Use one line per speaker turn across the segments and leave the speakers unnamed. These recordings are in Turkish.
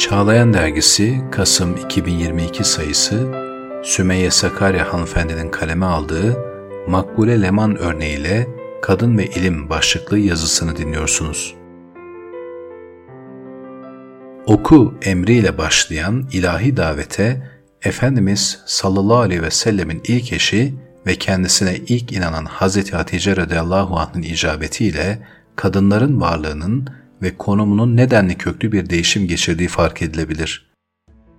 Çağlayan Dergisi Kasım 2022 sayısı Sümeyye Sakarya hanımefendinin kaleme aldığı Makbule Leman örneğiyle Kadın ve İlim başlıklı yazısını dinliyorsunuz. Oku emriyle başlayan ilahi davete Efendimiz sallallahu aleyhi ve sellemin ilk eşi ve kendisine ilk inanan Hz. Hatice radıyallahu anh'ın icabetiyle kadınların varlığının ve konumunun nedenli köklü bir değişim geçirdiği fark edilebilir.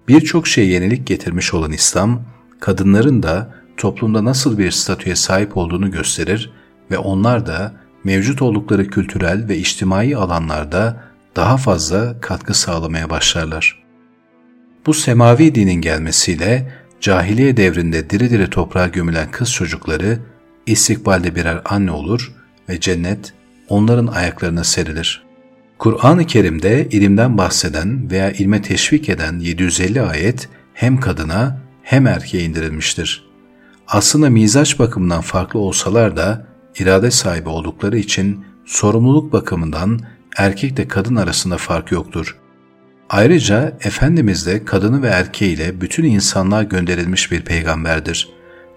Birçok şey yenilik getirmiş olan İslam, kadınların da toplumda nasıl bir statüye sahip olduğunu gösterir ve onlar da mevcut oldukları kültürel ve içtimai alanlarda daha fazla katkı sağlamaya başlarlar. Bu semavi dinin gelmesiyle cahiliye devrinde diri diri toprağa gömülen kız çocukları istikbalde birer anne olur ve cennet onların ayaklarına serilir. Kur'an-ı Kerim'de ilimden bahseden veya ilme teşvik eden 750 ayet hem kadına hem erkeğe indirilmiştir. Aslında mizaç bakımından farklı olsalar da irade sahibi oldukları için sorumluluk bakımından erkekle kadın arasında fark yoktur. Ayrıca Efendimiz de kadını ve erkeğiyle bütün insanlığa gönderilmiş bir peygamberdir.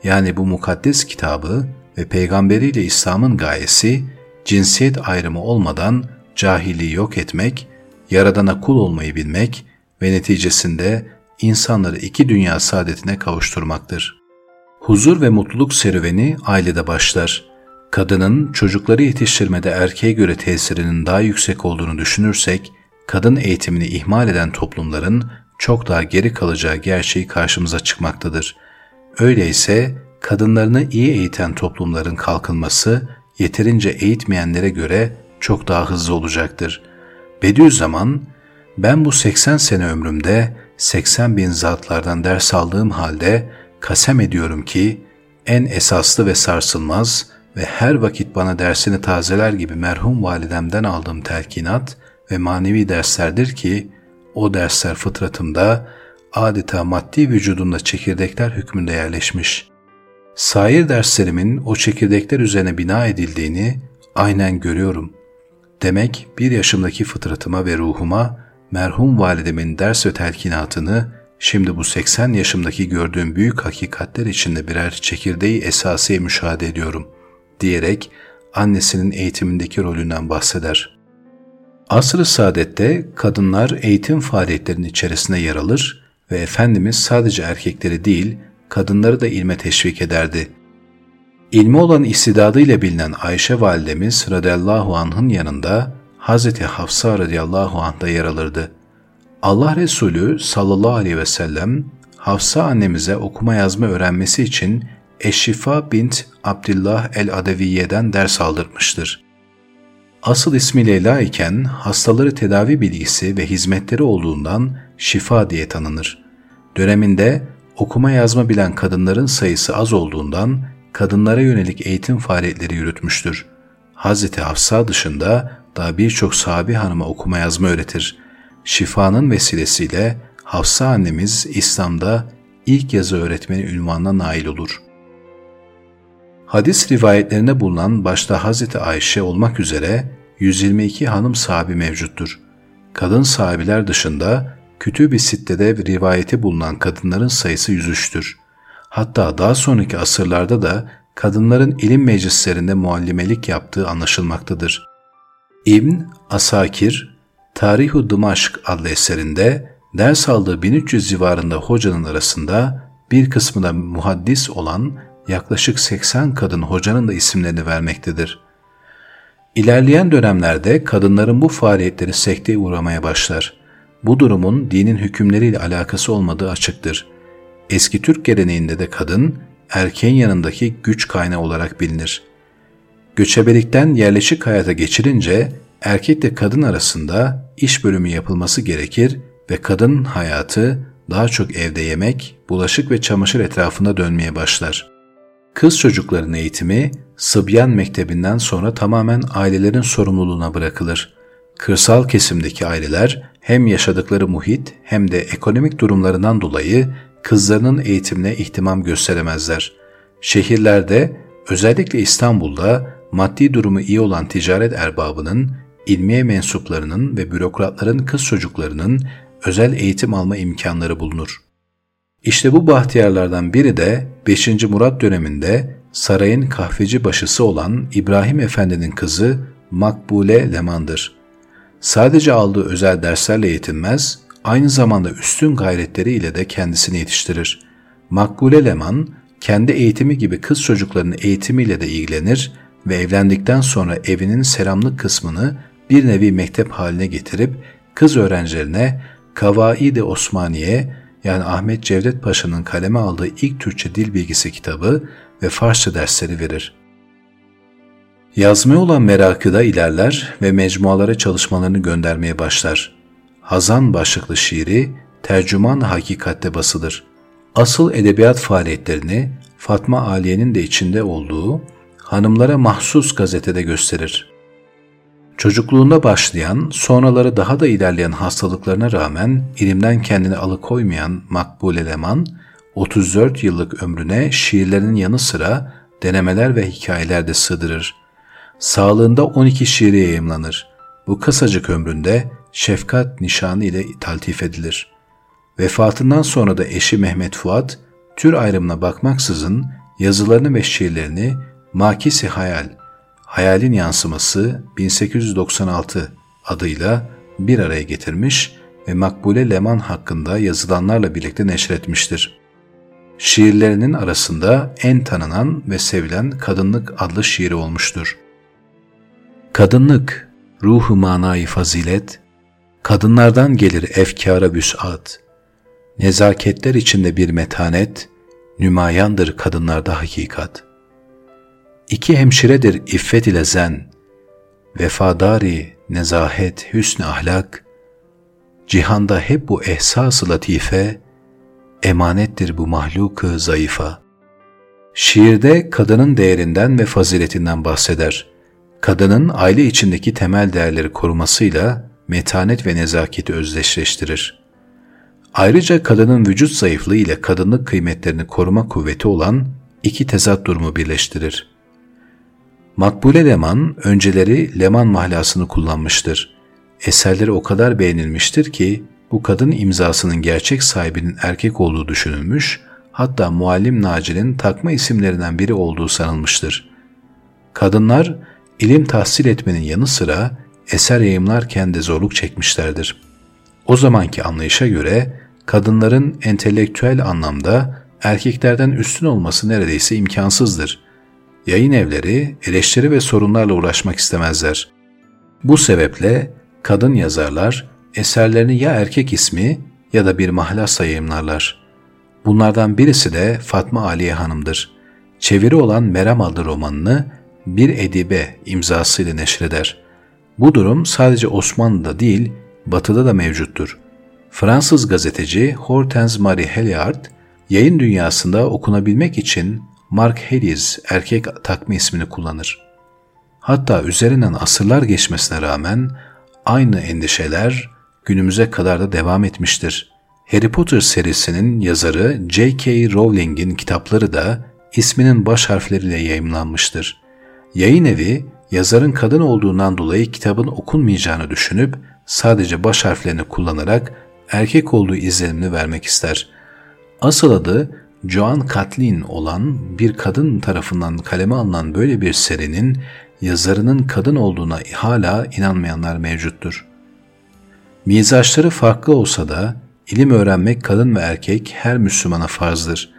Yani bu mukaddes kitabı ve peygamberiyle İslam'ın gayesi cinsiyet ayrımı olmadan cahilliği yok etmek, yaradana kul olmayı bilmek ve neticesinde insanları iki dünya saadetine kavuşturmaktır. Huzur ve mutluluk serüveni ailede başlar. Kadının çocukları yetiştirmede erkeğe göre tesirinin daha yüksek olduğunu düşünürsek, kadın eğitimini ihmal eden toplumların çok daha geri kalacağı gerçeği karşımıza çıkmaktadır. Öyleyse kadınlarını iyi eğiten toplumların kalkınması yeterince eğitmeyenlere göre çok daha hızlı olacaktır. Bediüzzaman, ben bu 80 sene ömrümde 80 bin zatlardan ders aldığım halde kasem ediyorum ki en esaslı ve sarsılmaz ve her vakit bana dersini tazeler gibi merhum validemden aldığım telkinat ve manevi derslerdir ki o dersler fıtratımda adeta maddi vücudumda çekirdekler hükmünde yerleşmiş. Sair derslerimin o çekirdekler üzerine bina edildiğini aynen görüyorum. Demek bir yaşımdaki fıtratıma ve ruhuma merhum validemin ders ve telkinatını şimdi bu 80 yaşımdaki gördüğüm büyük hakikatler içinde birer çekirdeği esasiye müşahede ediyorum diyerek annesinin eğitimindeki rolünden bahseder. Asr-ı Saadet'te kadınlar eğitim faaliyetlerinin içerisinde yer alır ve Efendimiz sadece erkekleri değil kadınları da ilme teşvik ederdi. İlmi olan istidadıyla bilinen Ayşe validemiz radıyallahu anh'ın yanında Hazreti Hafsa radıyallahu anh da yer alırdı. Allah Resulü sallallahu aleyhi ve sellem Hafsa annemize okuma yazma öğrenmesi için Eşşifa bint Abdullah el-Adeviye'den ders aldırmıştır. Asıl ismi Leyla iken hastaları tedavi bilgisi ve hizmetleri olduğundan şifa diye tanınır. Döneminde okuma yazma bilen kadınların sayısı az olduğundan kadınlara yönelik eğitim faaliyetleri yürütmüştür. Hazreti Hafsa dışında daha birçok sahabi hanıma okuma yazma öğretir. Şifanın vesilesiyle Hafsa annemiz İslam'da ilk yazı öğretmeni ünvanına nail olur. Hadis rivayetlerinde bulunan başta Hazreti Ayşe olmak üzere 122 hanım sahibi mevcuttur. Kadın sahibiler dışında Kütüb-i Sitte'de rivayeti bulunan kadınların sayısı 103'tür. Hatta daha sonraki asırlarda da kadınların ilim meclislerinde muallimelik yaptığı anlaşılmaktadır. İbn Asakir, Tarihu Dımaşk adlı eserinde ders aldığı 1300 civarında hocanın arasında bir kısmı da muhaddis olan yaklaşık 80 kadın hocanın da isimlerini vermektedir. İlerleyen dönemlerde kadınların bu faaliyetleri sekteye uğramaya başlar. Bu durumun dinin hükümleriyle alakası olmadığı açıktır. Eski Türk geleneğinde de kadın, erkeğin yanındaki güç kaynağı olarak bilinir. Göçebelikten yerleşik hayata geçirince erkekle kadın arasında iş bölümü yapılması gerekir ve kadın hayatı daha çok evde yemek, bulaşık ve çamaşır etrafında dönmeye başlar. Kız çocukların eğitimi Sıbyan Mektebinden sonra tamamen ailelerin sorumluluğuna bırakılır. Kırsal kesimdeki aileler hem yaşadıkları muhit hem de ekonomik durumlarından dolayı kızlarının eğitimine ihtimam gösteremezler. Şehirlerde, özellikle İstanbul'da maddi durumu iyi olan ticaret erbabının, ilmiye mensuplarının ve bürokratların kız çocuklarının özel eğitim alma imkanları bulunur. İşte bu bahtiyarlardan biri de 5. Murat döneminde sarayın kahveci başısı olan İbrahim Efendi'nin kızı Makbule Leman'dır. Sadece aldığı özel derslerle yetinmez, aynı zamanda üstün gayretleriyle de kendisini yetiştirir. Makbule Leman, kendi eğitimi gibi kız çocuklarının eğitimiyle de ilgilenir ve evlendikten sonra evinin seramlık kısmını bir nevi mektep haline getirip kız öğrencilerine Kavaid-i Osmaniye yani Ahmet Cevdet Paşa'nın kaleme aldığı ilk Türkçe dil bilgisi kitabı ve Farsça dersleri verir. Yazmaya olan merakı da ilerler ve mecmualara çalışmalarını göndermeye başlar. Hazan başlıklı şiiri tercüman hakikatte basılır. Asıl edebiyat faaliyetlerini Fatma Aliye'nin de içinde olduğu hanımlara mahsus gazetede gösterir. Çocukluğunda başlayan, sonraları daha da ilerleyen hastalıklarına rağmen ilimden kendini alıkoymayan Makbule Leman, 34 yıllık ömrüne şiirlerinin yanı sıra denemeler ve hikayeler de sığdırır. Sağlığında 12 şiiri yayımlanır. Bu kısacık ömründe şefkat nişanı ile taltif edilir. Vefatından sonra da eşi Mehmet Fuat, tür ayrımına bakmaksızın yazılarını ve şiirlerini Makisi Hayal, Hayalin Yansıması 1896 adıyla bir araya getirmiş ve Makbule Leman hakkında yazılanlarla birlikte neşretmiştir. Şiirlerinin arasında en tanınan ve sevilen Kadınlık adlı şiiri olmuştur. Kadınlık, ruhu manayı fazilet, kadınlardan gelir efkara vüs'at, nezaketler içinde bir metanet, nümayandır kadınlarda hakikat. İki hemşiredir iffet ile zen, vefadari, nezahet, hüsn ahlak, cihanda hep bu ehsas latife, emanettir bu mahluk zayıfa. Şiirde kadının değerinden ve faziletinden bahseder. Kadının aile içindeki temel değerleri korumasıyla metanet ve nezaketi özdeşleştirir. Ayrıca kadının vücut zayıflığı ile kadınlık kıymetlerini koruma kuvveti olan iki tezat durumu birleştirir. Makbule Leman önceleri Leman mahlasını kullanmıştır. Eserleri o kadar beğenilmiştir ki bu kadın imzasının gerçek sahibinin erkek olduğu düşünülmüş, hatta Muallim Naci'nin takma isimlerinden biri olduğu sanılmıştır. Kadınlar ilim tahsil etmenin yanı sıra eser yayımlarken de zorluk çekmişlerdir. O zamanki anlayışa göre kadınların entelektüel anlamda erkeklerden üstün olması neredeyse imkansızdır. Yayın evleri eleştiri ve sorunlarla uğraşmak istemezler. Bu sebeple kadın yazarlar eserlerini ya erkek ismi ya da bir mahlasla yayımlarlar. Bunlardan birisi de Fatma Aliye Hanım'dır. Çeviri olan Meram adlı romanını bir edibe imzasıyla neşreder. Bu durum sadece Osmanlı'da değil, Batı'da da mevcuttur. Fransız gazeteci Hortense Marie Heliard, yayın dünyasında okunabilmek için Mark Hayes erkek takma ismini kullanır. Hatta üzerinden asırlar geçmesine rağmen aynı endişeler günümüze kadar da devam etmiştir. Harry Potter serisinin yazarı J.K. Rowling'in kitapları da isminin baş harfleriyle yayımlanmıştır. Yayın evi yazarın kadın olduğundan dolayı kitabın okunmayacağını düşünüp sadece baş harflerini kullanarak erkek olduğu izlenimini vermek ister. Asıl adı Joan Kathleen olan bir kadın tarafından kaleme alınan böyle bir serinin yazarının kadın olduğuna hala inanmayanlar mevcuttur. Mizaçları farklı olsa da ilim öğrenmek kadın ve erkek her Müslümana farzdır.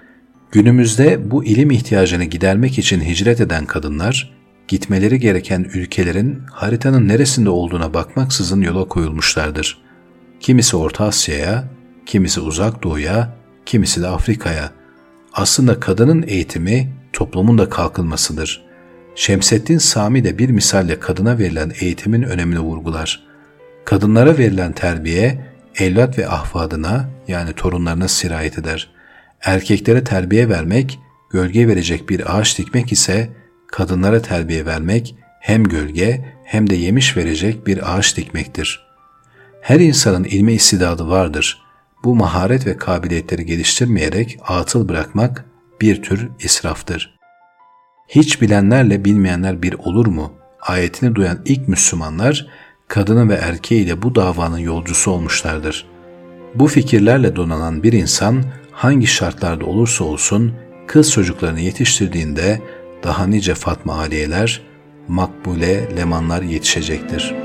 Günümüzde bu ilim ihtiyacını gidermek için hicret eden kadınlar, gitmeleri gereken ülkelerin haritanın neresinde olduğuna bakmaksızın yola koyulmuşlardır. Kimisi Orta Asya'ya, kimisi Uzak Doğu'ya, kimisi de Afrika'ya. Aslında kadının eğitimi toplumun da kalkınmasıdır. Şemseddin Sami de bir misalle kadına verilen eğitimin önemini vurgular. Kadınlara verilen terbiye, evlat ve ahvadına yani torunlarına sirayet eder. Erkeklere terbiye vermek, gölge verecek bir ağaç dikmek ise kadınlara terbiye vermek hem gölge hem de yemiş verecek bir ağaç dikmektir. Her insanın ilme istidadı vardır. Bu maharet ve kabiliyetleri geliştirmeyerek atıl bırakmak bir tür israftır. Hiç bilenlerle bilmeyenler bir olur mu? Ayetini duyan ilk Müslümanlar kadını ve erkeğiyle bu davanın yolcusu olmuşlardır. Bu fikirlerle donanan bir insan hangi şartlarda olursa olsun kız çocuklarını yetiştirdiğinde daha nice Fatma Aliyeler, Makbule Lemanlar yetişecektir.''